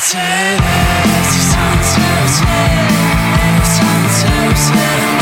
Sunset, sunset, sunset, sunset.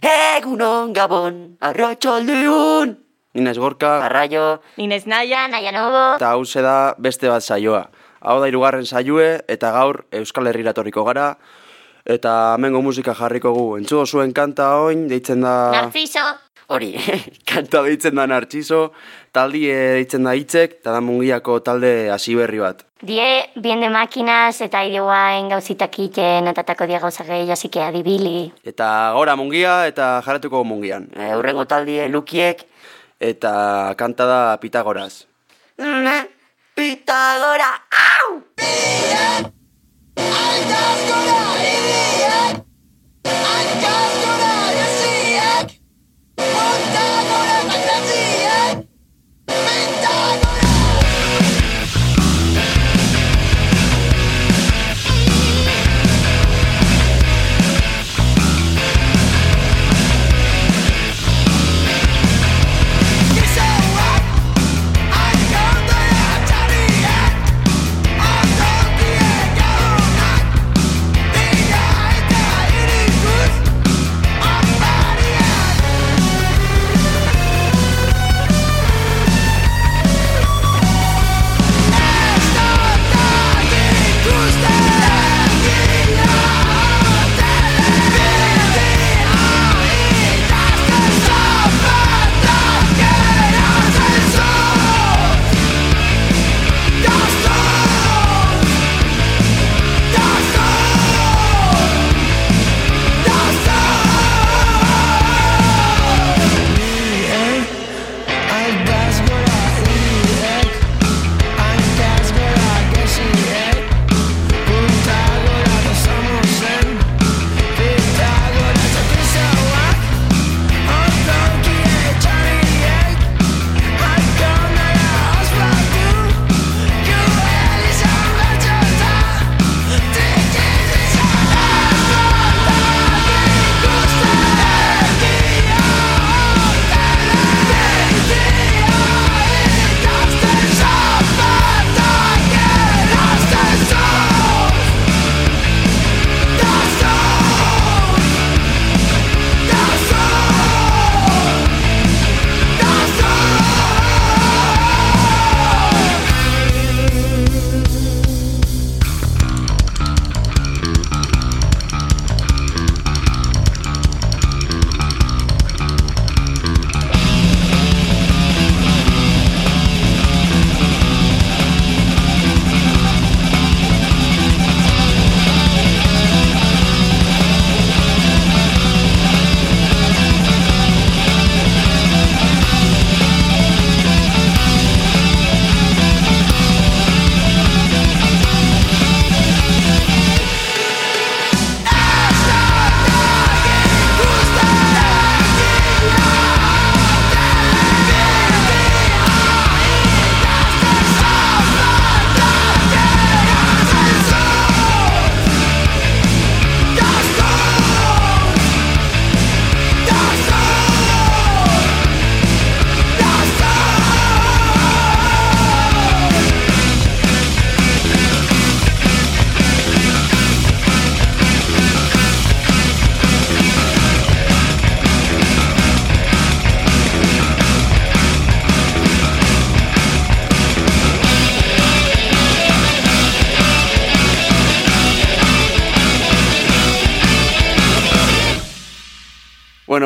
Gabon, arratxaldeon! Inez Gorka, Arraio, Inez Naia, Naia Nobo. eta hau da beste bat saioa. Hau da irugarren saioe, eta gaur Euskal Herrira torriko gara, eta hemengo musika jarriko gu. Entzugo zuen kanta oin, deitzen da... Narciso. Hori, Kanta deitzen da Nartxiso, taldie deitzen da hitzek, eta da mungiako talde hasi berri bat. Die, bien de máquinas eta ideoain gauzitak iten, atatako dia gauza gehi, así que adibili. Eta gora mungia, eta jarretuko mungian. e, urrengo taldie lukiek, Eta kanta da Pitagoras. Pitagora, au! cada hora más.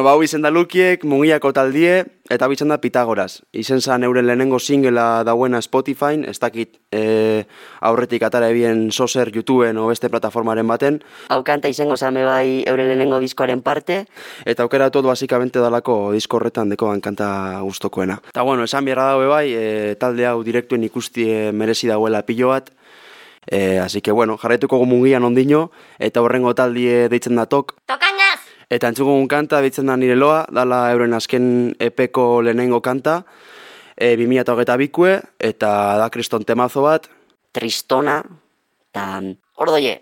Bueno, ba, izen da lukiek, mugiako taldie, eta bitzen da Pitagoras. Izen zan euren lehenengo singela dauena Spotify, ez dakit e, aurretik atara ebien soser, YouTubeen o beste plataformaren baten, Hau kanta izango zame bai eure lehenengo diskoaren parte. eta aukera tot basikamente dalako disko horretan dekoan kanta gustokoena. Eta bueno, esan bierra daue bai, e, talde hau direktuen ikusti e, merezi dauela pilo bat, e, así que bueno, jarraituko gu mugian ondino, eta horrengo taldie deitzen da tok, Tokañaz! Eta entzugun kanta ditzen da nire loa, dala euren azken epeko lehenengo kanta, e, 2008 bikue, eta da kriston temazo bat, Tristona. Eta ordoie.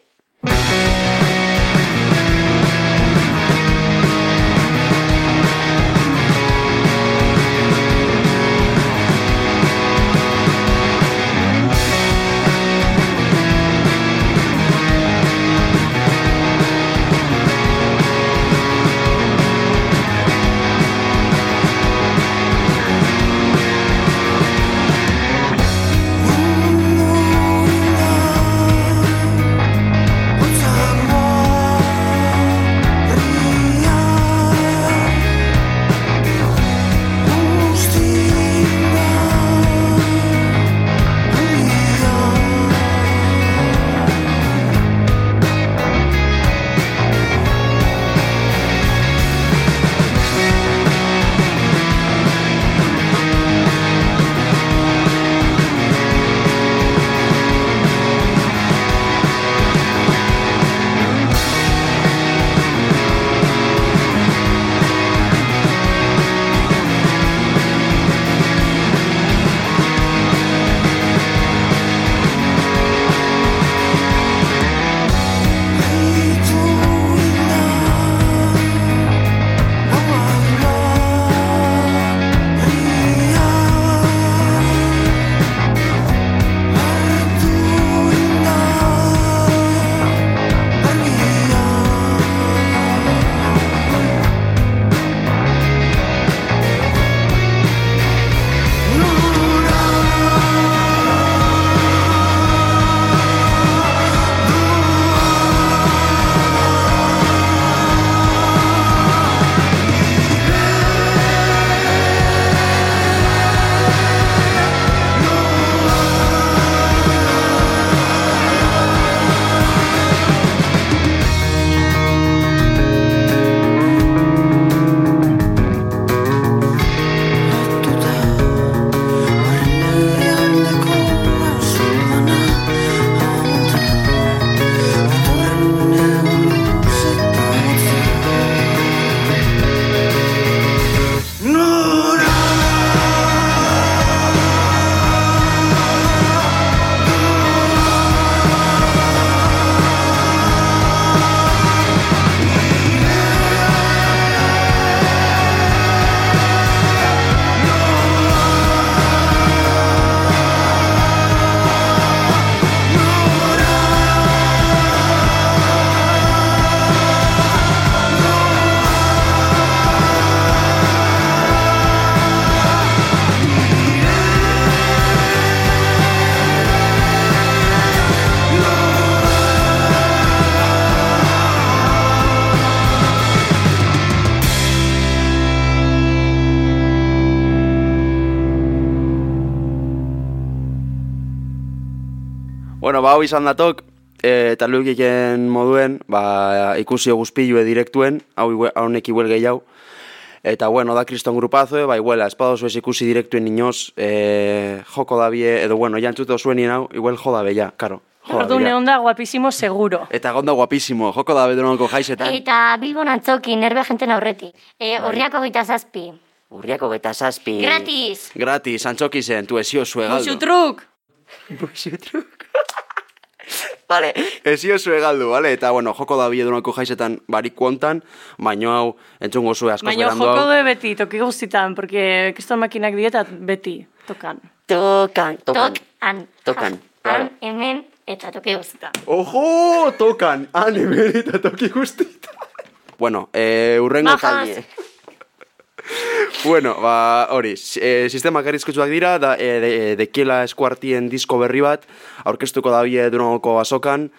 Hau izan datok, e, eta lukiken moduen, ba, ikusi guzpilue direktuen, hau haunek iguel gehiago. Eta, bueno, da kriston grupazo, ba, iguela, espadozu ez ikusi direktuen inoz, e, joko da bie, edo, bueno, jantzute zuen inau, igual joda bella, karo. Ordu bella. onda guapísimo seguro. Eta gonda guapísimo, joko da bedronoko jaisetan. Eta Bilbon antzoki, nerbe jenten aurretik. E, horriako gita zazpi. Urriako beta zazpi. Gratis! Gratis, antxoki zen, tu ezio zue galdu. Musu Vale. Ezio zue galdu, vale? Eta, bueno, joko da biedunako jaisetan barik kuontan, baino hau, entzungo zue askoz Baina berandu joko hau. de beti, toki guztitan, porque kriston makinak dietat beti, tokan. Tokan, tokan. Tokan. Tokan, Han, hemen, eta toki guztitan. Ojo, tokan, han hemen eta toki guztita. Bueno, eh, urrengo Majas. Bueno, ba, hori, e, sistema garrizkutsuak dira, da, e, de, de Kiela eskuartien disko berri bat, aurkeztuko da bie Durangoko azokan,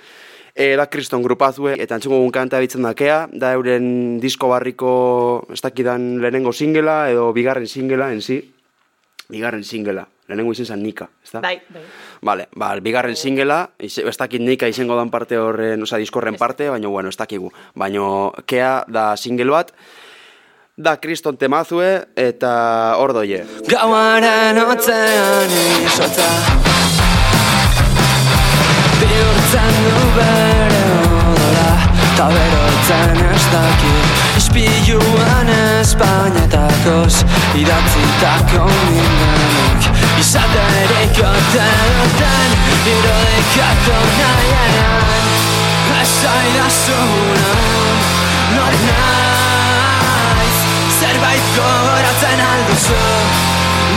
E, da kriston grupazue, eta entzungo gun kanta bitzen dakea, da euren disko barriko, ez dakidan lehenengo singela, edo bigarren singela, en si, bigarren singela, lehenengo izen zen Nika, ez da? Bai, bai. Vale, ba, bigarren singela, ez dakit nika izango dan parte horren, osea, diskorren parte, baina, bueno, ez dakigu. Baina, kea da single bat, da kriston temazue, eta hor doie. Gauaren otzean izotza Bihurtzen du bere odola Ta berotzen ez daki. Ispiluan Espainetakoz Idatzitako mindenik Izaterik ote duten Irudikatu nahiean Ez zaidazunan Nor naiz Zerbait gogoratzen alduzu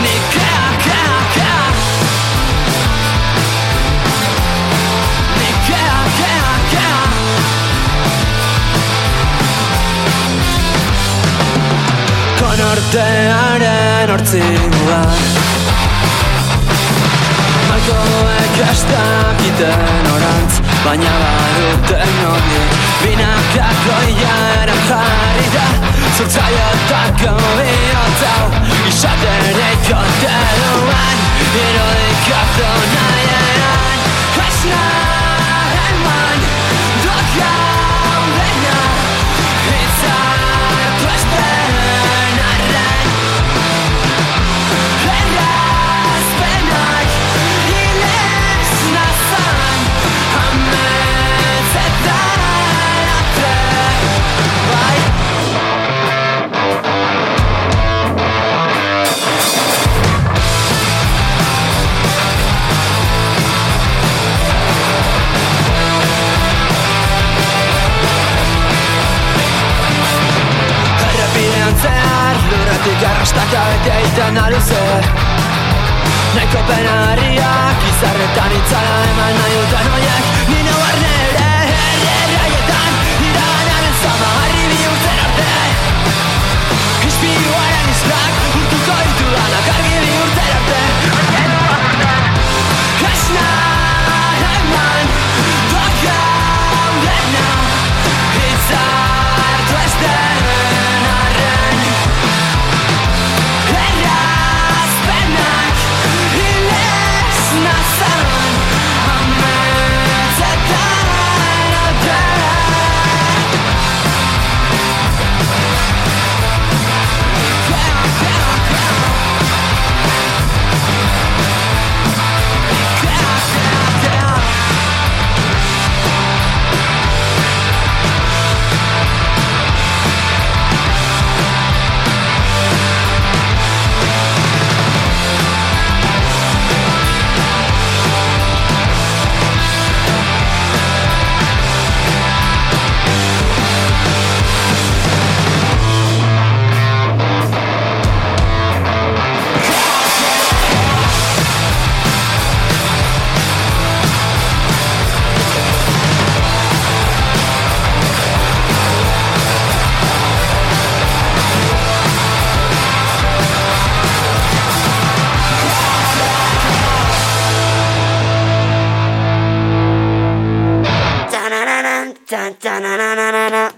Nik kea, kea, kea. Nik kea, kea, kea. Konortearen Malkoek ez dakiten orantz Baina baduten hori Binakako iaren jarri da Zurtzaiotako bihotzau Izaterik ote duen Irudikatu nahieran Ez naheman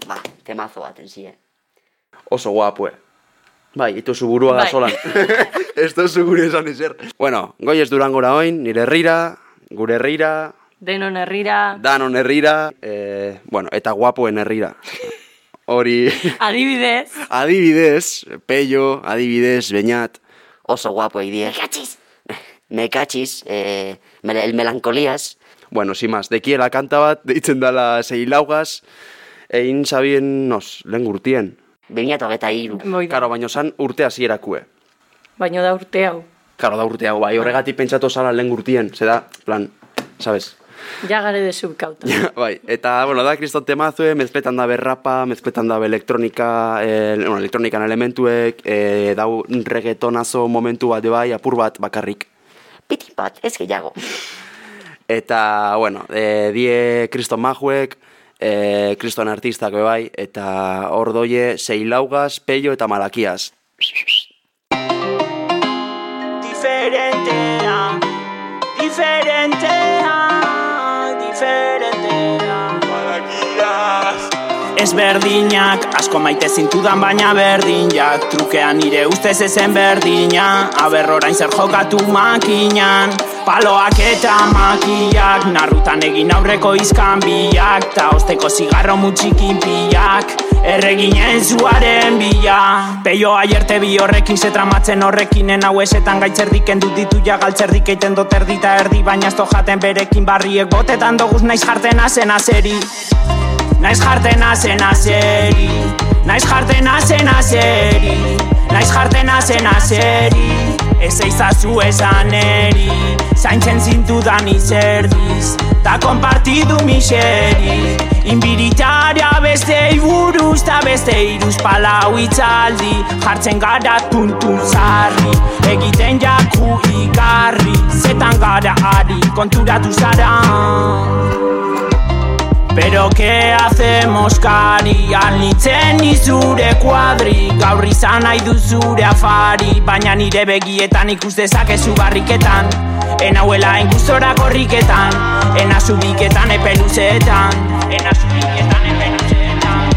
Ba, temazo bat, enzie. Oso guapue. Bai, itu zu burua Bai. gazolan. Ez duzu gure esan ezer. Bueno, goiez durangora oin, nire herrira, gure herrira, Denon herrira, danon herrira, e, bueno, eta guapuen herrira. Hori, adibidez, adibidez, pello, adibidez, beñat, Oso guapo idie. Mekatxiz! Mekatxiz, eh, el melancolías. Bueno, sin más, dekiela kanta bat, deitzen dala zeilaugaz, egin sabien, nos, lehen gurtien. Bimiato eta da. Karo, baino zan urte hasierakue. Baino da urte hau. Karo, da urte hau, bai, horregatik pentsatu zala lehen gurtien, zeda, plan, sabes? Ja gare de subkauta. bai, eta, bueno, da kriston temazue, mezkletan da berrapa, mezkletan da elektronika, e, bueno, elektronikan elementuek, e, dau reggaetonazo momentu bat, bai, apur bat bakarrik. Pitin bat, ez gehiago. Eta, bueno, e, die kriston majuek, e, kriston artistak be bai, eta hor doie zeilaugaz, peio eta malakiaz. diferentea, diferentea, diferentea. Ezberdinak, asko maite zintudan baina berdinak Trukean nire ustez ezen berdina. Aber orain zer jokatu makinan. Paloak eta makiak Narrutan egin aurreko izkan biak. Ta osteko zigarro mutxikin pilak Erreginen zuaren bila. Peio aierte bi horrekin ze tramatzen horrekinen. Hau esetan gaitzerdik endu ditu ja galtzerdik eiten dut erdita erdi. Baina ez jaten berekin barriek botetan doguz naiz jarten azen azeri Naiz jarten azen azeri Naiz jarten azen azeri Naiz jarten azen azeri Ez eizazu esan eri. Zaintzen zintudan izerdiz Ta kompartidu miseri. Inbiritaria beste iburuz Ta beste iruz palau itzaldi Jartzen gara tuntun zarri Egiten jaku igarri. Zetan gara ari. Konturatu zara Pero que hacemos? Kari Alnitzen izure kuadri. Gaur izan nahi du zure afari. Baina nire begietan ikus dezakezu barriketan. Enauela ingustora korriketan. Ena zubiketan epeluzeetan Ena zubiketan epeluzeetan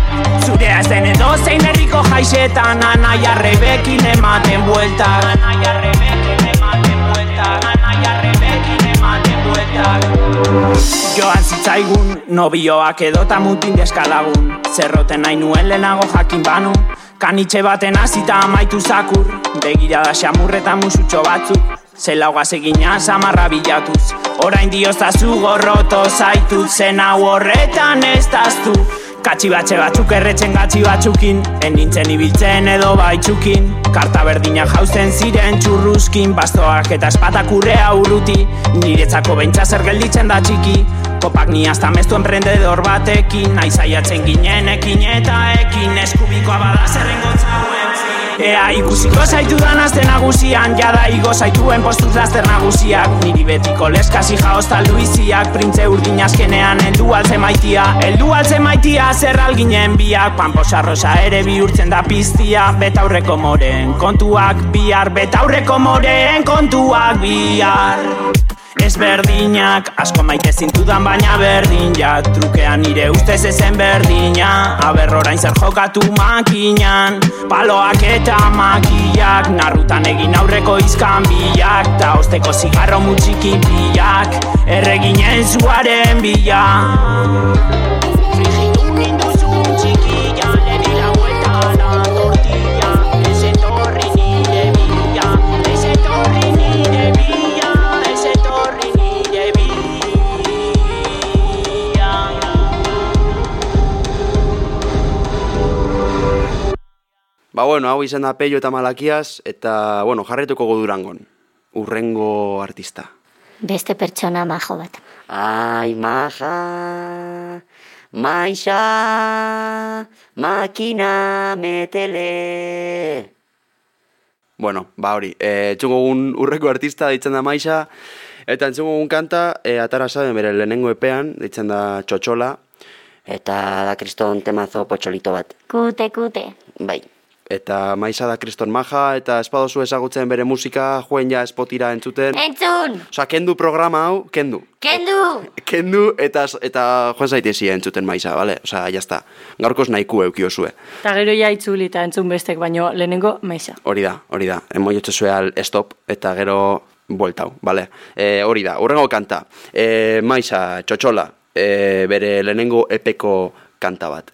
Zurea ez den edo zein herriko jaixetan. Anaia rebekin ematen bueltak Anaia rebekin ematen bueltak Anaia rebekin ematen bueltak Joan zitzaigun, nobioak edota mutin deskalagun. Zerroten nahi nuen lehenago jakin banu Kanitxe baten hasita amaitu zakur. Begirada xamurreta musutxo batzuk Zelauga egina samarra bilatuz. Orain dioztazu gorroto zaitut Zen hau horretan ez daztu. Katxi batxe batzuk erretzen gatxi batzukin En nintzen ibiltzen edo baitzukin. Karta berdina jauzen ziren txurruzkin Bastoak eta espatak urrea uruti Niretzako bentsa zer gelditzen da txiki Kopak ni hasta mestu emprendedor batekin Aizaiatzen ginen ekin eta ekin Eskubikoa bada zerrengo Ea ikusiko zaitu dan azte nagusian Jada igo zaituen postuz laster nagusiak. Niri betiko leskasi jaoz talduiziak Printze urdin azkenean eldu altze maitia Eldu altze maitia zer alginen biak. Pamposa rosa ere bihurtzen da piztia Betaurreko moren kontuak bihar Betaurreko moren kontuak bihar Ezberdinak, asko maite zintudan baina berdin. Ja Trukean nire ustez ezen berdina. Aber orain zer jokatu makinan. Paloak eta makiak Narrutan egin aurreko izkan bilak Ta osteko zigarro mutxikin bilak Erreginen zuaren bila Ba, bueno, hau izan da Peio eta Malakiaz, eta, bueno, jarretuko godurangon. Urrengo artista. Beste pertsona majo bat. Ai, maja, maixa, makina metele. Bueno, ba hori, e, entzungo gun urreko artista ditzen da Maixa, eta entzungo gun kanta, e, atara zaben bere lehenengo epean, ditzen da Txotxola, Eta da kriston temazo potxolito bat. Kute, kute. Bai. Eta Maixa da kriston maja, eta espadozu ezagutzen bere musika, joen ja espotira entzuten. Entzun! Osa, kendu programa hau, kendu. Kendu! Kendu eta eta joan zaitezi entzuten Maixa, bale? Osa, jazta. Gaurkoz nahiku eukiozue. Eta gero ja itzuli eta entzun bestek, baino lehenengo maixa. Hori da, hori da. Emoiotze zueal stop eta gero bueltau, bale? E, hori da, urrengo kanta. E, Maixa, txotxola, e, bere lehenengo epeko kanta bat.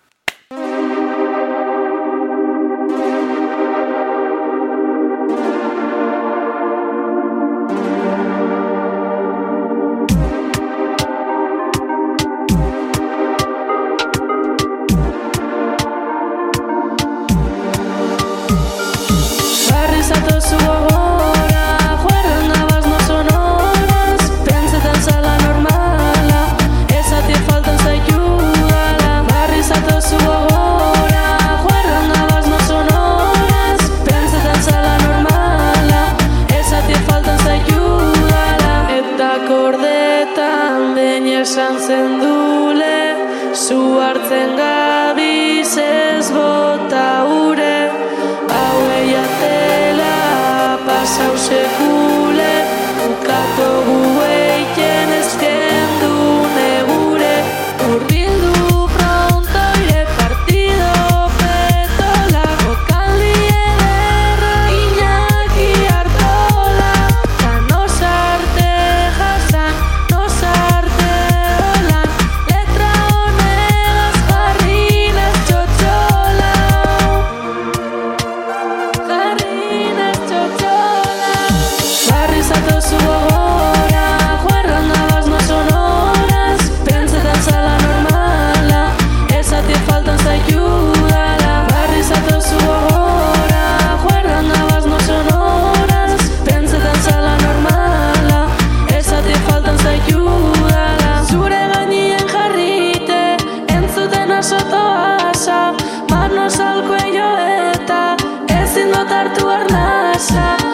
love.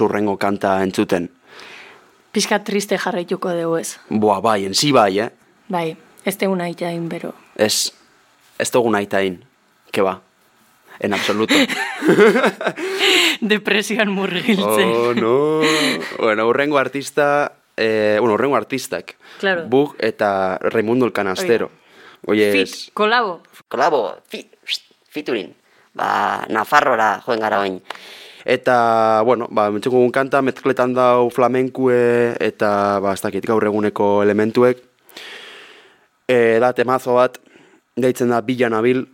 Urrengo kanta entzuten. Pizka triste jarraituko dugu ez. Boa, bai, en sí bai, eh? Bai, ez tegun aitain, bero. Ez, ez dugu nahi tain, ke ba, en absoluto. Depresioan murgiltzen. oh, no. Bueno, urrengo artista, eh, bueno, urrengo artistak. Claro. Bug eta Raimundo el Canastero. Oye, Fit, kolabo. Kolabo, fi, fiturin. Ba, Nafarrora joen gara oin. Eta, bueno, ba, mentxeko kanta, mezkletan dau flamenkue eta, ba, ez dakit, gaur eguneko elementuek. E, da, temazo bat, deitzen da Bila Nabil,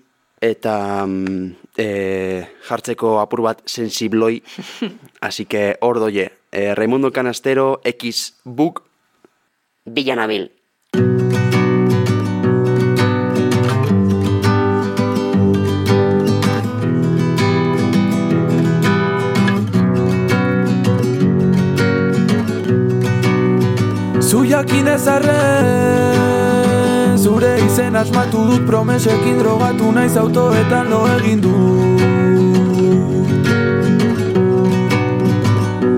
eta mm, e, jartzeko apur bat sensibloi. Así que, hor doie, e, Raimundo Canastero, X Book, Villanabil. Zu jakin ezarren Zure izen asmatu dut promesekin drogatu naiz autoetan lo egin du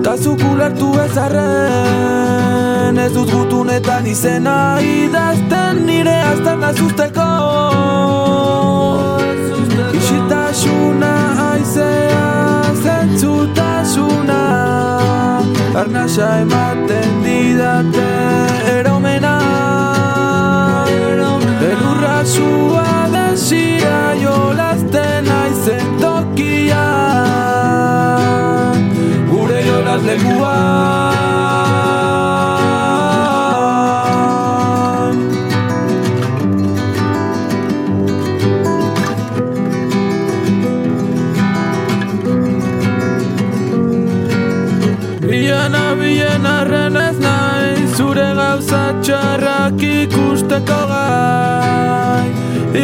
Ta zuk ulertu ezarren Ez dut gutunetan izena idazten nire azten azusteko Isiltasuna aizea zentzutasuna Arnasa ematen didate eromena Elurra zua desira jolazten aizen tokia Gure jolaz lekuan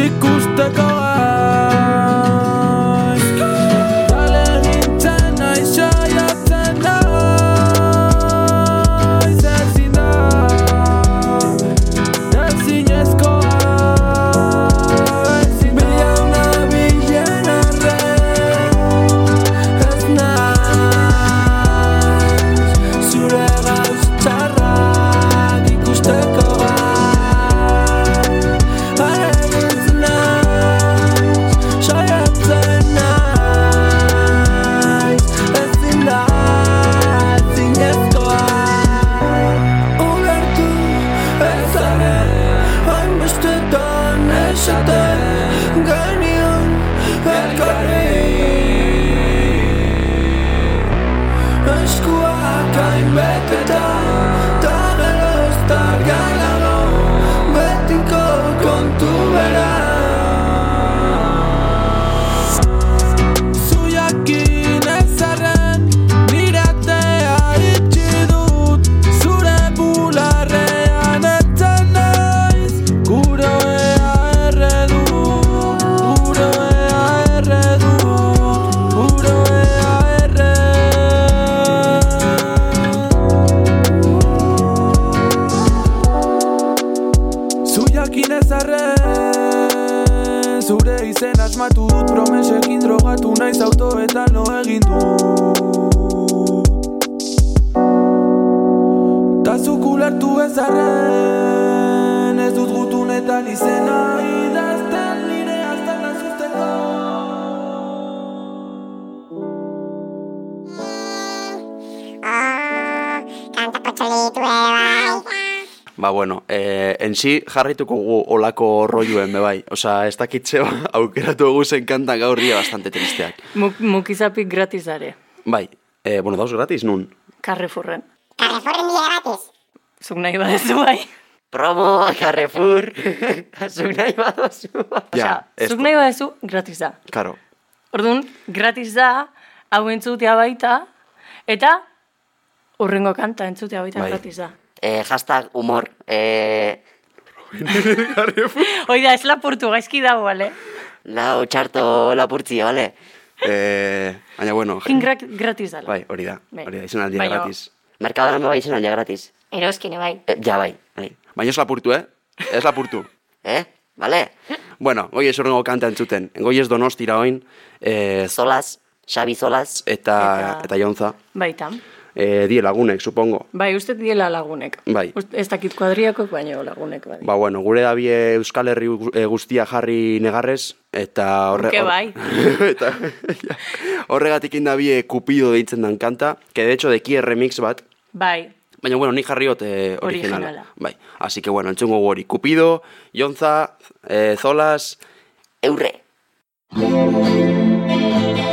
pikustega ezarren Ez dut gutunetan izena idazten nire azten azusteko Ba, bueno, eh, en sí jarrituko gu olako rolloen, be bai. Osa, ez dakitze aukeratu egu zen kantan gaur dia bastante tristeak. Muk, mukizapik gratizare. Bai, eh, bueno, dauz gratis nun. Carrefourren. Carrefourren dira gratis. Zuk nahi badezu bai. Promo, Carrefour, zuk nahi badozu. Ja, ez, Zuk nahi badezu, gratis da. karo. Orduan, gratis da, hau entzutea baita, eta urrengo kanta entzutea baita Bai. gratis da. Eh, hashtag humor. Eh, Hoi da, ez lapurtu, gaizki dago, bale? lau txarto lapurtzi, bale? Eh, baina, bueno, Kin gra gratis dala. bai, hori da, Bai. hori da, izan aldia gratis. Merkadoran bai izan aldia gratis. Eroskine bai. Eh, ja bai, bai. Baina ez lapurtu, eh? Ez lapurtu. Eh? Bale? bueno, goi ez horrengo kanta entzuten. Goi ez donostira oin, eh, Solaz, Xabi Zolaz, eta, Eta- eta Jontza. Baita. E, die lagunek, supongo. Bai, uste diela lagunek. Bai. Ust- Ez dakit kuadriakok, baino lagunek, bai. Ba, bueno, gure dabie Euskal Herri gu- e, guztia jarri negarrez, eta horre... Urke hor- bai. eta, ja, horregatik indabie Cupido deitzen dan kanta, que de hecho deki remix bat, Bai, baina bueno, ni jarriot eh, originala. Originala. Bai, así que bueno, entzungo hori. Cupido, Jontza, eh, Zolas, Eurre. Zergatik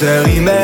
sœur humaine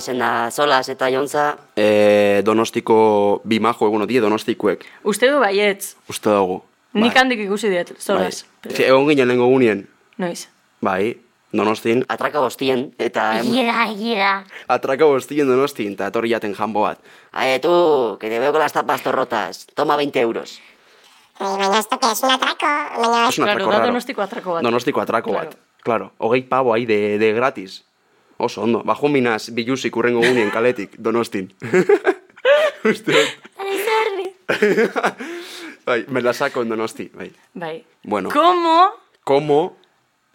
izen da Zolaz eta Jontza, e, donostiko bi majo eguno die donostikuek. uste du baietz. Uste dugu. Nik Bai. handik ikusi diet, zoraz. Bai. Si, egon ginen lehenko gunien. Noiz. Bai, donostin. atraka bostien, eta... egia da. Atraka bostien donostin, eta etorri jaten jambo bat. Ae, tú, que te veo con las tapas torrotas. Toma 20 euros. Baina esto que es un atraco, baina Es un Claro, atraco da raro. donostiko atrako bat. Donostiko atrako Claro. bat. Claro, hogei pavo ahí de, de gratis. Oso ondo, bajo minas bilusik urrengo gunien kaletik, donostin. Uste bai, me la saco en donosti, bai. Bai. Bueno. Como Como,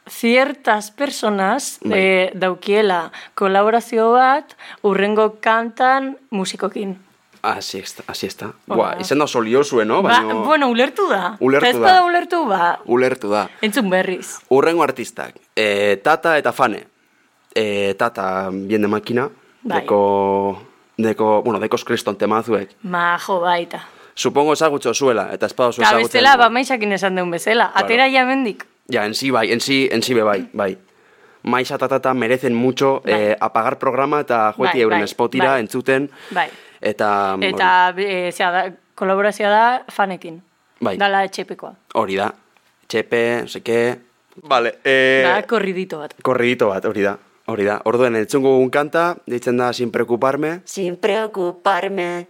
ciertas personas Bai. eh, daukiela kolaborazio bat urrengo kantan musikokin. así está, así está. Buah, izan da soliozue, no? Ba, Baina, bueno, ulertu da. Ulertu ez da. ulertu, ba, ulertu da. entzun berriz. Urrengo artistak, e, Tata eta Fane. E, tata, bien de makina. Bai. Deko, deko, bueno, dekos kriston temazuek. Majo baita. Supongo ezagutxo zuela, eta espado zu Eta ezagutzen. bestela, ba, maixakin esan deun bezala. Atera ja mendik. Ja, en sí bai, en sí, en sí be bai, bai. Maixa eta Tata merecen mucho Bai. eh, apagar programa eta jueti Bai, euren bai, spotira bai. entzuten. Bai. Eta, Eta, e, zera, da, kolaborazioa da fanekin. Bai. Dala etxepekoa. hori da. Txepe, seke, Vale, eh, Da, korridito bat. korridito bat, hori da. Hori da. Orduen, entzungo un kanta, deitzen da Sin Preocuparme. Sin preocuparme.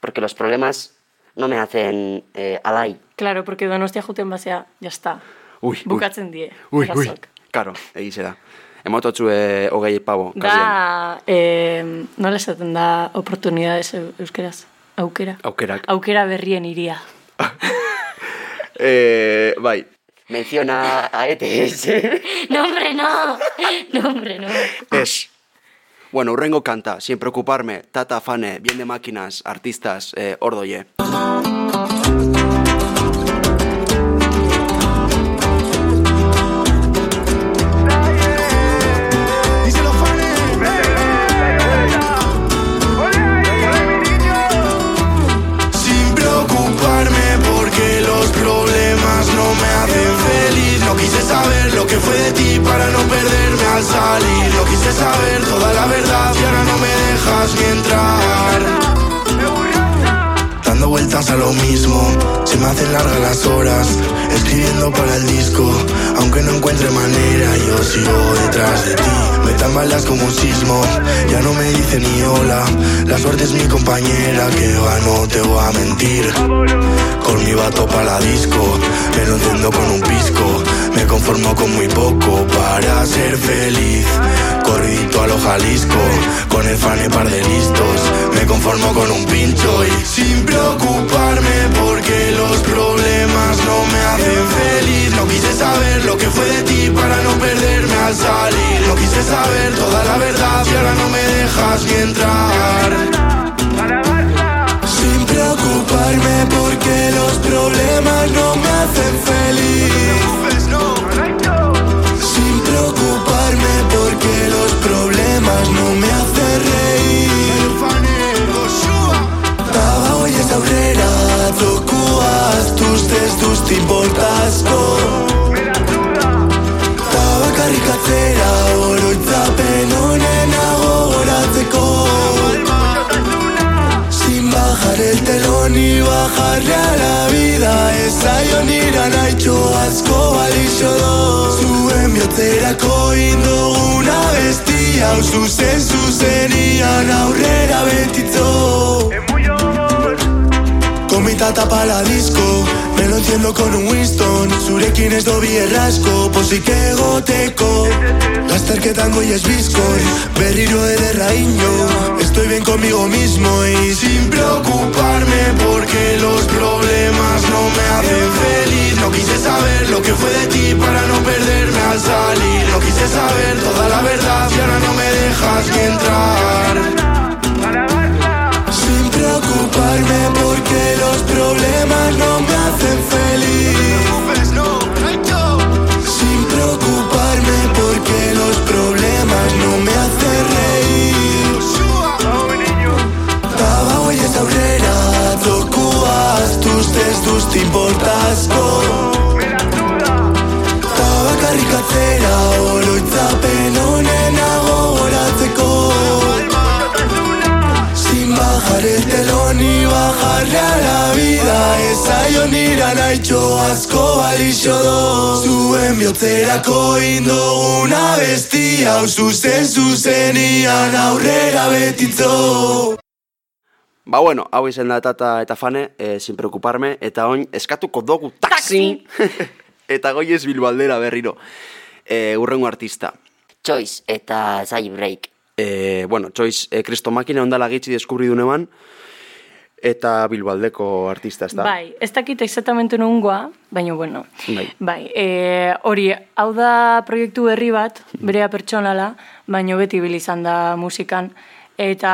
Porque los problemas no me hacen eh, alai. Claro, porque donostia juten basea, jazta. Ui, ui. Bukatzen die. Ui, ui. Karo, egize da. Emototzu eh, hogei kalien. Da, eh, nola esaten da oportunidades eu- euskeraz? Aukera. Aukerak. Aukera berrien iria. Eh, bai, Menciona a ETS. No, hombre, no. No, hombre, no. es. Bueno, urrengo kanta, Sin Preocuparme, Tata Fane, Bien de Máquinas, Artistas, eh, Ordoye. Vueltas a lo mismo, hacen largas las horas Escribiendo para el disco, aunque no encuentre manera Yo sigo detrás de ti, me tambaleas como un sismo Ya no me dice ni hola, la suerte es mi compañera Que va, no te voy a mentir. Con mi vato para la disco, me lo enciendo con un pisco. Me conformo con muy poco para ser feliz. Corridito a lo Jalisco, con el fan y par de listos. Me conformo con un pincho y sin preocuparme Porque los problemas no me hacen feliz No quise saber lo que fue de ti para no perderme al salir No quise saber toda la verdad y ahora no me dejas ni entrar sin preocuparme porque los problemas no me hacen feliz. Sin preocuparme porque los problemas no me hacen reír. Aurrera Zokua astuztez duzti asko Ta bakarrik atzera Oroitzapen honena gogoratzeko Sin bajar el telón y bajarle a la vida. Ezaion ira nahitxo asko balixo do. Zuen bihotzerako induguna bestia Hau zuzen zuzenian aurrera betitzo Con mi tata pa la disco Me lo enciendo con un Winston. Zurekin ez dobi errasko Pozik egoteko Lasterketan goiez bizkor Berriro ederra ino Estoy bien conmigo mismo y Sin preocuparme porque los problemas no me hacen feliz. No quise saber lo que fue de ti Ezaion ira nahitxo asko balixo do Zuen bihotzerako induguna bestia Hau zuzen zuzenian aurrera betitzo Ba bueno, hau izen da tata eta fane, eh, sin preocuparme, eta oin eskatuko dugu taxi! eta goiez bilbaldera berriro. Eh, urrengo artista. Choice eta Zai Break. Eh, bueno, Choice, eh, Kristo Makina ondala gitzi deskubri dune eta bilbaldeko artista, ez da? Bai, ez dakit exactamente nungoa, baina bueno. Bai. Bai, e, hori, hau da proiektu berri bat, berea pertsonala, baina beti ibili izan da musikan. Eta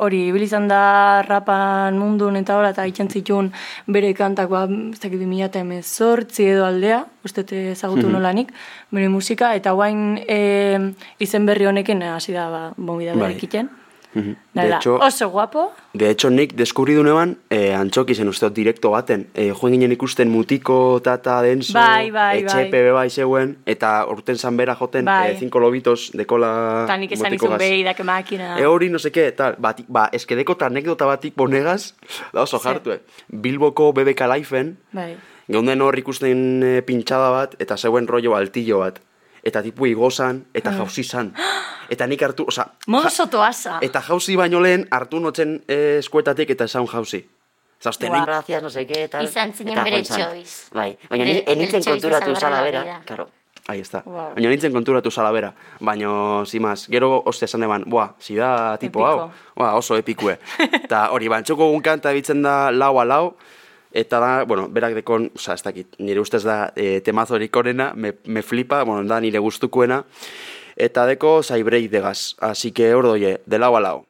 hori, ibili izan da rapan mundun eta hola, eta itxan zituen bere kantak, ba, ez dakit mila eta emezortzi edo aldea, uste ezagutu Mhm. nolanik, bere musika, eta guain e, izen berri honekin hasi da, ba, bombida Bai. berekiten. Mhm. De Dala, hecho, oso guapo, de hecho, nik deskubri dune eban, eh, antxoki zen uste dut direkto baten. Eh, joen ginen ikusten mutiko, tata, denso, Bai, bai, etxepe bai. bai zeuen, eta urten zanbera joten, Bai. eh, cinco lobitos, dekola eta nik esan izun behi, dake makina. E hori, no seke, tal, batik, ba, eskedeko eta anekdota batik bonegaz, da oso Ze. jartu, eh. Bilboko BBK Lifeen, Bai. Geunden hor ikusten e, pintxada bat, eta zeuen rollo altillo bat. Eta tipu igozan, eta jauzi zan. Eta nik hartu, oza... Modo ja-. Eta jauzi baino lehen hartu notzen e, eskuetatik eta esan jauzi. Zazte, Buah. Gracias, no sé qué, tal. Izan zinen Eta bere choice. Bai, baina ni- enitzen konturatu zala la bera. Claro. Ahí está. Wow. Baina nintzen konturatu zala bera. Baina, zimaz, gero oste esan deban, buah, si da tipo hau. Buah, oso epikue. Eta hori, bantxoko gun kanta bitzen da lau a lau, eta da, bueno, berak dekon, oza, ez dakit, nire ustez da e, temazorik onena, me, me flipa, bueno, da nire gustukuena, eta deko zaibreik degaz. Así que hor doie, de lau a lau.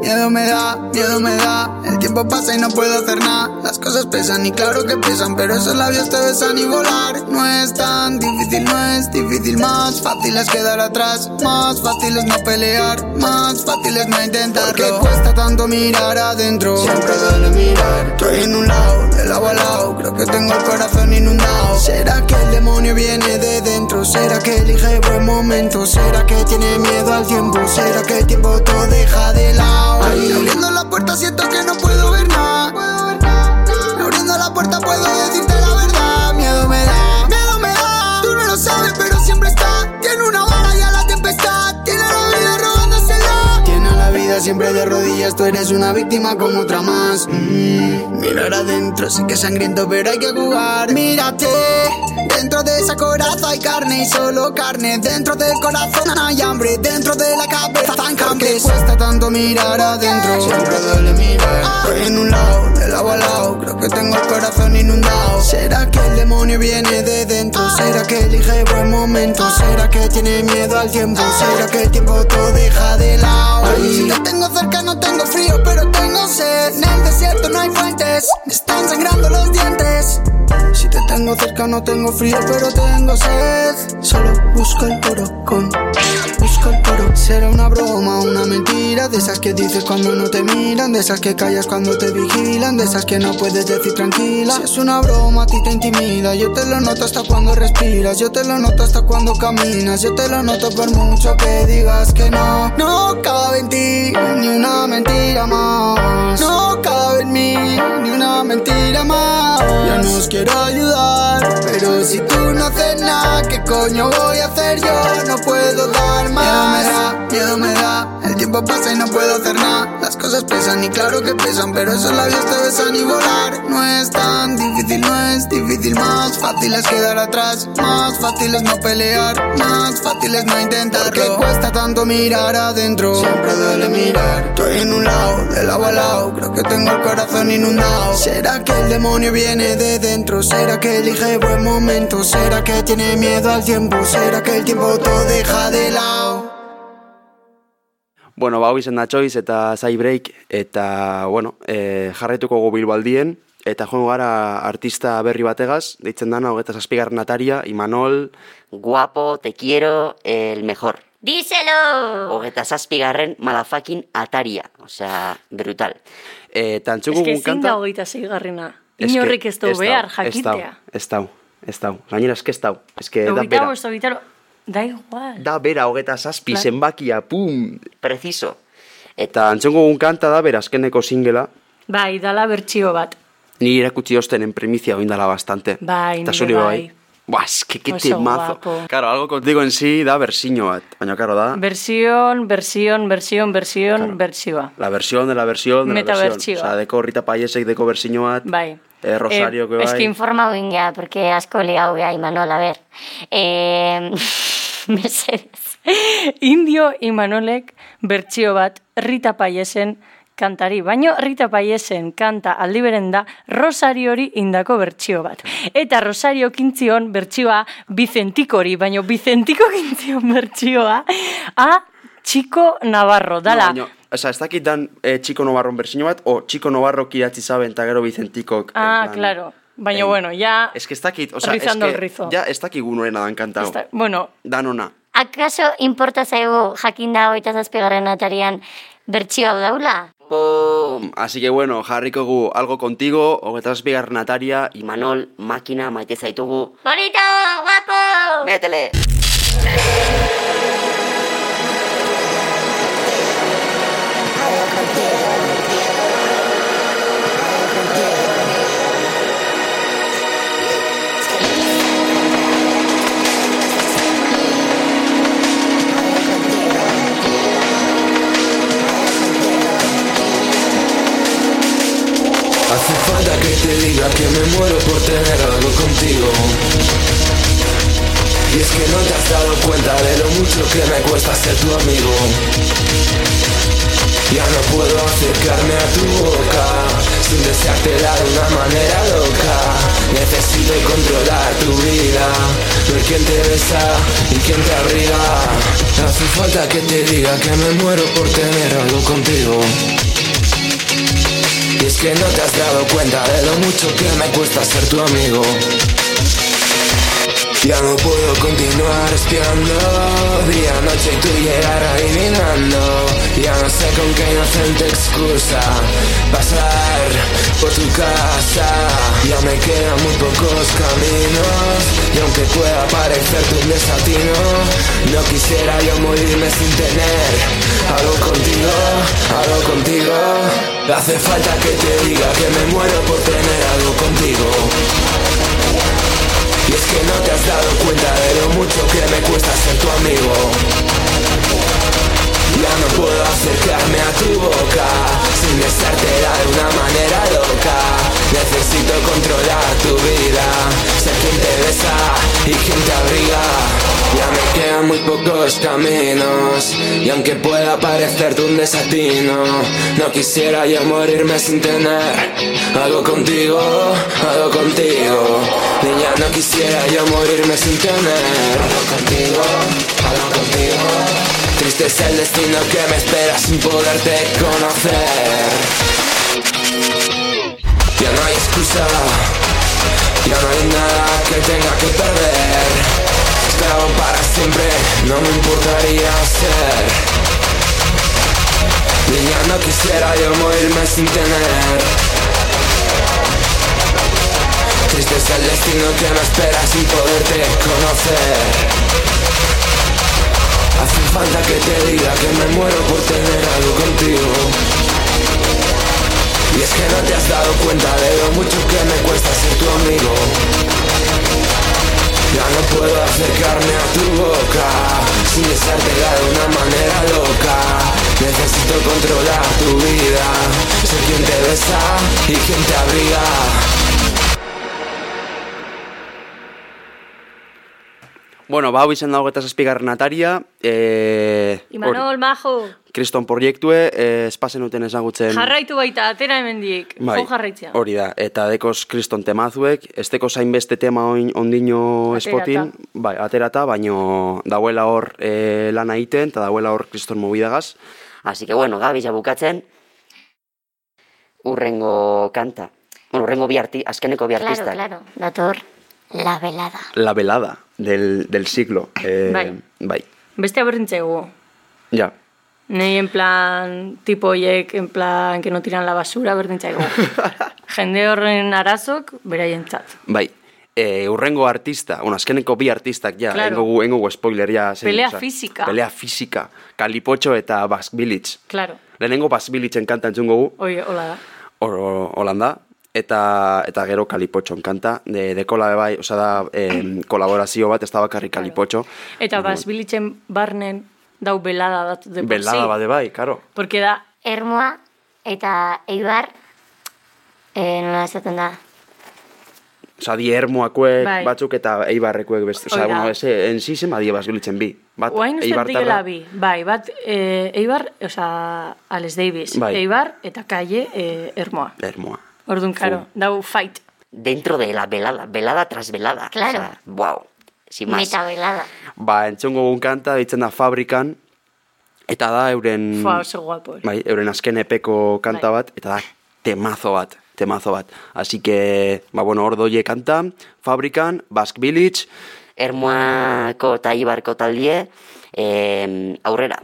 Miedo me da, miedo me da. Tiempo pasa y no puedo hacer nada. Las cosas pesan y claro que pesan, pero esos labios te besan y volar. No es tan difícil, no es difícil. Más fácil es quedar atrás. Más fácil es no pelear. Más fácil es no intentarlo. Porque cuesta tanto mirar adentro. Siempre duele mirar. Estoy en un lado, de lado a lado. Creo que tengo el corazón inundado. ¿Será que el demonio viene de dentro? ¿Será que elige buen momento? ¿Será que tiene miedo al tiempo? ¿Será que el tiempo todo deja de lado? Ahí, abriendo la puerta siento que no puedo siempre de rodillas. Tú eres una víctima como otra más. Mm, mirar adentro, sé que es sangriento, pero hay que jugar. Mírate, dentro de esa coraza hay carne y solo carne. Dentro del corazón hay hambre. Dentro de la cabeza tan hambre. cuesta tanto mirar adentro. Siempre duele mirar. Estoy en un lado, de lado a lado. Creo que tengo el corazón inundado. ¿Será que el demonio viene de dentro? ¿Será que elige buen momento? ¿Será que tiene miedo al tiempo? ¿Será que el tiempo todo deja de lado? Tengo cerca no tengo frío, pero tengo sed. En el desierto no hay fuentes, me están sangrando los dientes. Si te tengo cerca no tengo frío, pero tengo sed. Solo busco el oro con busco el oro. Será una broma, una mentira, de esas que dices cuando no te miran, de esas que callas cuando te vigilan, de esas que no puedes decir tranquila. Si es una broma, a ti te intimida, yo te lo noto hasta cuando respiras, yo te lo noto hasta cuando caminas, yo te lo noto por mucho que digas que no. No cabe en ti ni una mentira más. No cabe en mí ni una mentira más. Yo no os quiero ayudar, pero si tú no haces nada, ¿qué coño voy a hacer yo? No puedo dar más. Miedo me da, miedo me da. Tiempo pasa y no puedo hacer nada. Las cosas pesan y claro que pesan, pero esos labios te besan y volar. No es tan difícil, no es difícil. Más fácil es quedar atrás. Más fácil es no pelear. Más fácil es no intentarlo. Porque cuesta tanto mirar adentro. Siempre duele mirar. Estoy en un lado, de lado a lado. Creo que tengo el corazón inundado. ¿Será que el demonio viene de dentro? ¿Será que elige buen momento? ¿Será que tiene miedo al tiempo? ¿Será que el tiempo todo deja de lado? Bueno, ba, hau izan da txoiz eta zai break, eta, bueno, e, jarraituko gu bilbaldien, eta joan gara artista berri bategaz, deitzen dana, hogeta zazpigarren ataria, Imanol, Guapo, te quiero, el mejor. Díselo! Hogeta zazpigarren malafakin ataria. Osea, brutal. e, eta Ez antzuko que gun ezin da hogeita zeigarrena. Ez que- Inorrik ez du ez dau, behar ez dau, jakitea. Ez dau, ez dau. Gainera, ez que ez dau. Ez que da Hogeita bera. hogeita... Da igual. Da bera hogeta zazpi, Claro. zenbakia, pum! Preciso. Eta antzuko gun kanta da, bera azkeneko singela, Bai, dala bertsio bat. ni irakutsi osten en primizia oindala bastante. Bai, nire zuri bai. Buah, es que que temazo. Claro, algo contigo en sí da versiño bat. Baina, claro, da Bersion, bersion, bersion, bersion, bertsioa. la versión de la versión de la versión. Osea, deko Rita Paiesek deko versiño bat. Bai. Eh, Rosario, que Es bai. que informado ingea, porque asko liau gea, Imanol, a ver. Eh, mesedez. Indio Imanolek bertsio bat Rita Paiesen kantari, baino Rita Paiesen kanta aldiberen da Rosariori indako bertsio bat. Eta Rosario kintzion bertsioa Bicentikori, baino Vicentiko kintzion bertsioa a Chico Navarro, dala. No, Osa, ez dakit dan eh, Chico Novarron versiño bat, o Chico Novarro kiratzi zaben eta gero Vicentikok. en ah, plan- claro. Baina, en- bueno, ya... Es que ez dakit, osa, es que rizo. ja ez dakit gunurena dan kantau. Esta- bueno, Danona. Akaso importa zaigu jakinda hogeita zazpigarren atarian bertsio hau daula? Pum! Así que bueno, jarriko gu algo contigo, hogeita zazpigarren ataria, Imanol, makina, maite zaitugu. Bonito, guapo! Métele! Hace diga que me muero por tener algo contigo. Y es que no te has dado cuenta de lo mucho que me cuesta ser tu amigo. Ya no puedo acercarme a tu boca Sin deseártela de una manera loca. Necesito controlar tu vida Ver quién te besa y quién te abriga Hace falta que te diga que me muero por tener algo contigo y es que no te has dado cuenta de lo mucho que me cuesta ser tu amigo. Ya no puedo continuar espiando. Día, noche y tú llegar adivinando. Ya no sé con qué inocente excusa Pasar por tu casa. Ya me quedan muy pocos caminos. Y aunque pueda parecerte un desatino No quisiera yo morirme sin tener Algo contigo, algo contigo Hace falta que te diga que me muero por tener algo contigo. Y es que no te has dado cuenta de lo mucho que me cuesta ser tu amigo. Ya no puedo acercarme a tu boca Sin besártela de una manera loca. Necesito controlar tu vida Ser quien te besa y quien te abriga Ya me quedan muy pocos caminos. Y aunque pueda parecerte un desatino No quisiera yo morirme sin tener Algo contigo, algo contigo. Niña, no quisiera yo morirme sin tener Algo contigo, algo contigo. Triste es el destino que me espera sin poderte conocer. Ya no hay excusa Ya no hay nada que tenga que perder Para siempre. No me importaría ser Niña, no quisiera yo morirme sin tener. Triste es el destino que me espera sin poderte conocer. Hace falta que te diga que me muero por tener algo contigo. Y es que no te has dado cuenta de lo mucho que me cuesta ser tu amigo Ya no puedo acercarme a tu boca Sin besártela de una manera loca. Necesito controlar tu vida Ser quien te besa y quien te abriga Bueno, ba, hau izan da hogeita zazpigarren ataria, e, Imanol, majo, kriston proiektue, e, espazen uten ezagutzen... jarraitu baita, atera hemendik, Bai, jo jarraitzea. hori da, eta dekoz kriston temazuek, esteko zainbeste tema oin, ondino Aterata. espotin, bai, aterata, baino dauela hor e, lana egiten, eta dauela hor kriston mobidagaz. Así que bueno, Gabi ja bukatzen. Urrengo kanta. Bueno, urrengo bi arti, azkeneko bi Claro, claro, dator la velada. La velada del, del siglo. E, Bai. Bai, Bestea berdintzegu. ja. Nei en plan, tipo hoiek, en plan, que no tiran la basura, berdintzaigu. Jende horren arazok, beraientzat. Bai, e, urrengo artista, bueno, azkeneko bi artistak ja, Claro. engogu, engogu spoiler ja. zein, Pelea osea, fisika. Pelea fisika. Kalipotxo eta Village. Claro, Lehenengo Villageen kanta entzungo gu, hoi, hola da. Hor- Holanda, eta, eta gero kalipotxon kanta, de, de kola bai, osea da, em, kolaborazio bat, ez da bakarrik kalipotxo. Eta basbilitzen barnen dau belada bat de Belada bade bai, karo. Porque da, Ermoa eta Eibar, eh, nola esaten da, Osa, di ermuakuek Bai. batzuk eta eibarrekuek beste. Osa, bueno, ese, en sí zen badia basbilitzen bi. Bat, Oain uste eibartarra- digela bi, bai, bat e, Eibar, oza, Alex Davis, Bai. Eibar eta Kaie e, Ermoa. Ermua. Orduan, karo, dau fight. Dentro de la velada, velada tras velada. Claro. O sea, wow. Sin más. meta velada. Ba, entzungo gun kanta, ditzen da Fabrikan, eta da euren... Fua, oso guapo. eh. Bai, euren azken epeko kanta Bai. bat, eta da temazo bat, temazo bat. Así que, ba, bueno, hor doie kanta, Fabrikan, Basque Village, Ermuako eta Ibarko taldie, em, aurrera.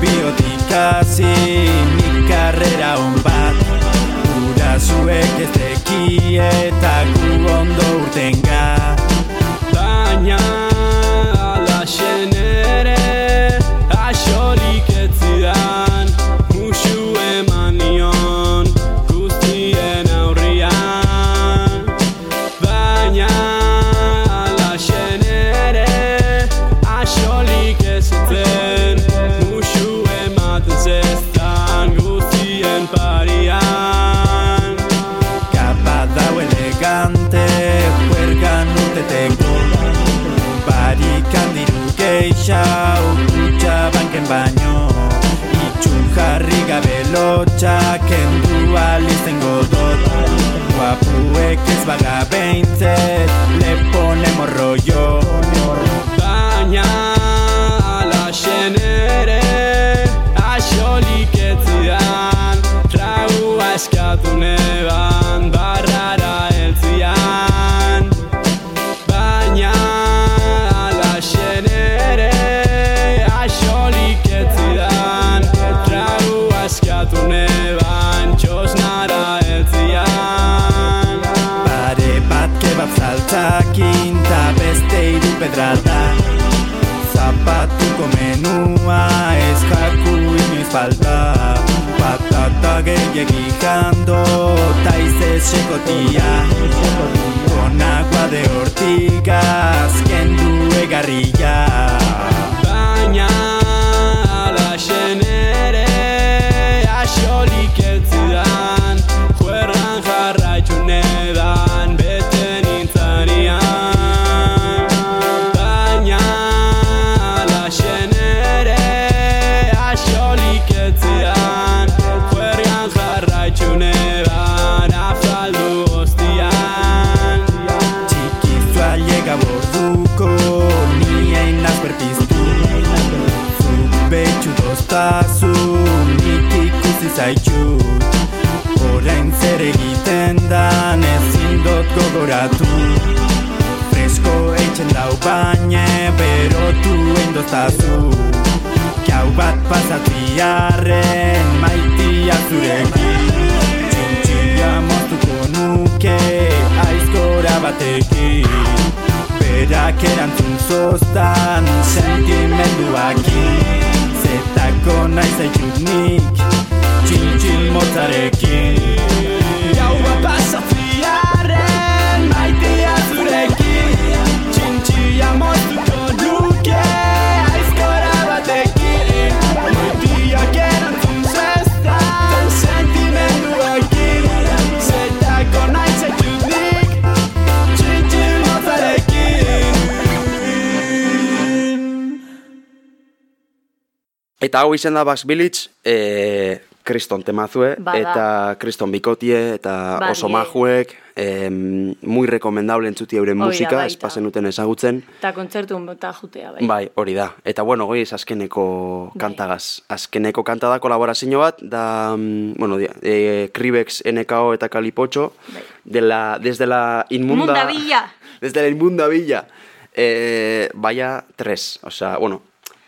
biotik hasi nik karrera hon bat. Gurasuek ez deki eta gu ondo urtenga. Baina zaitxut Orain zer egiten dan ezin dut gogoratu. Fresko eitzen dau baina berotu endoztazu Jau bat pasatziarren maitia zurekin. Txintxia moztuko nuke aizkora batekin. Berak erantzun zoztan sentimenduakin. Zetako nahi zaitut nik txintxil motzarekin Jau bat pasatziarren maitia zurekin Txintxia moztuko nuke aizkora batekin Maitiak erantzun zestan sentimenduakin Zetako nahi zaitut nik txintxil motzarekin Eta hau izen da Bax Village, e, kriston temazue, Bada. eta kriston bikotie, eta Bai, oso majuek, em, muy recomendable entzuti euren Hori da, musika, baita. espazen duten ezagutzen. Eta kontzertu eta jutea, bai. Bai, hori da. Eta bueno, goiz azkeneko Bai. kantagaz. Azkeneko kanta da kolaborazio bat, da, mm, bueno, e, Kribex, NKO eta Kalipotxo, de la, desde la inmunda... Munda Villa. Desde la inmunda villa. Eh, vaya tres, o sea, bueno,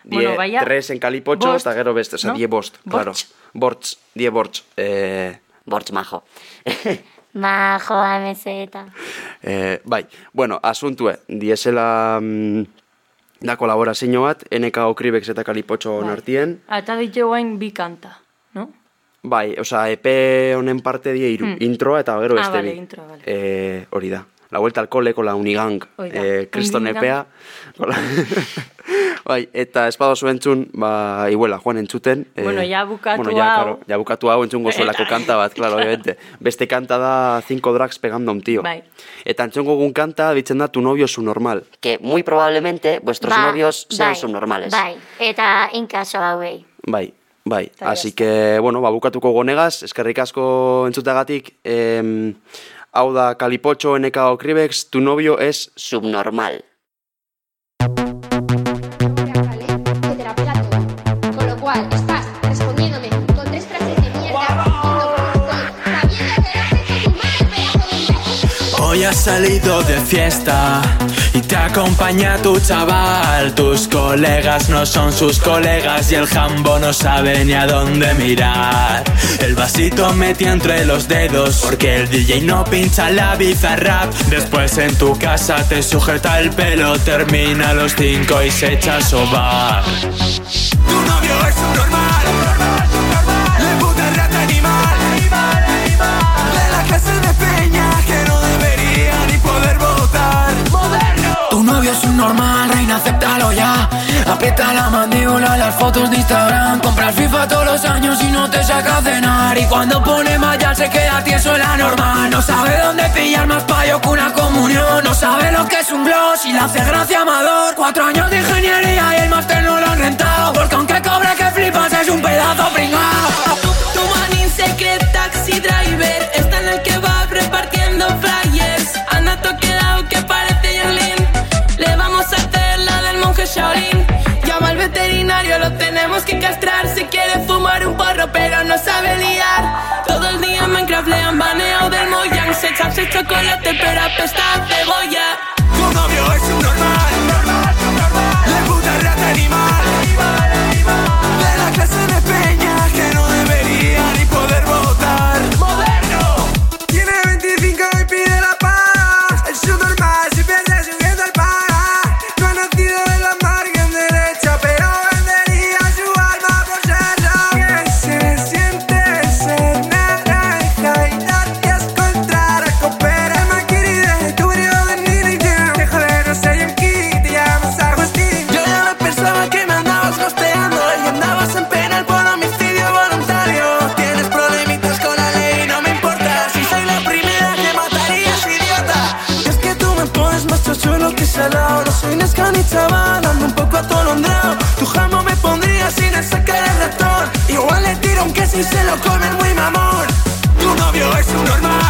die Bueno, vaya tres en Kalipotxo, bost, eta gero beste, o sea, no? die bost, claro. Bortz. Bortz, die bortz. Eh, Bortz majo. Majo, amezeta. Eh, bai, bueno, asuntue, diesela mm, da kolaborazio bat, NKO Kribex eta Kalipotxo Bai. artien. Eta ditu guain bi kanta, no? Bai, osea, EP honen parte die hiru, Hmm. introa eta gero Ah, beste vale, bi. intro, vale. Eh, hori da. La vuelta al cole con la Unigang, eh, Unigang. epea. Hola. bai, eta espado zuentzun, ba, iguela, joan entzuten. eh, Bueno, ja bukatu bueno, ja, hau. Claro, ja bukatu hau entzungo zuelako kanta bat, claro, obviamente. Beste kanta da Cinco Drags pegando a un tío. Bai. Eta entzungo gun kanta, ditzen da Tu novio es su normal. Que muy probablemente vuestros Ba, novios sean bai, subnormales. Bai, eta inkaso hauei. Bai, bai. Eta Así que, bueno, ba, bukatuko gonegaz, eskerrik asko entzutagatik, em, hau da Kalipotxo, NKO Kribex, tu novio es Subnormal. Estás respondiéndome con tres frases de mierda y lo que estoy sabiendo que lo has salido de fiesta y te acompaña tu chaval. Tus colegas no son sus colegas y el jambo no sabe ni a dónde mirar. El vasito metió entre los dedos porque el DJ no pincha la bizarrap. Después en tu casa te sujeta el pelo, termina los cinco y se echa a sobar. Tu novio es Tu novio es un normal, reina, acéptalo ya. Aprieta la mandíbula, las fotos de Instagram. Compra el FIFA todos los años y no te saca a cenar. Y cuando pone malla se queda tieso en la normal. No sabe dónde pillar más payo que una comunión. No sabe lo que es un gloss y le hace gracia amador. Cuatro años de ingeniería y el máster no lo han rentado. Porque aunque que castrar. Si quiere fumar un porro, pero no sabe liar. Todo el día Minecraft le han baneado del Mojang. Se echa ese chocolate, pero apesta a cebolla. Tu novio es un normal, si se lo comen muy mamón. Tu novio es un normal.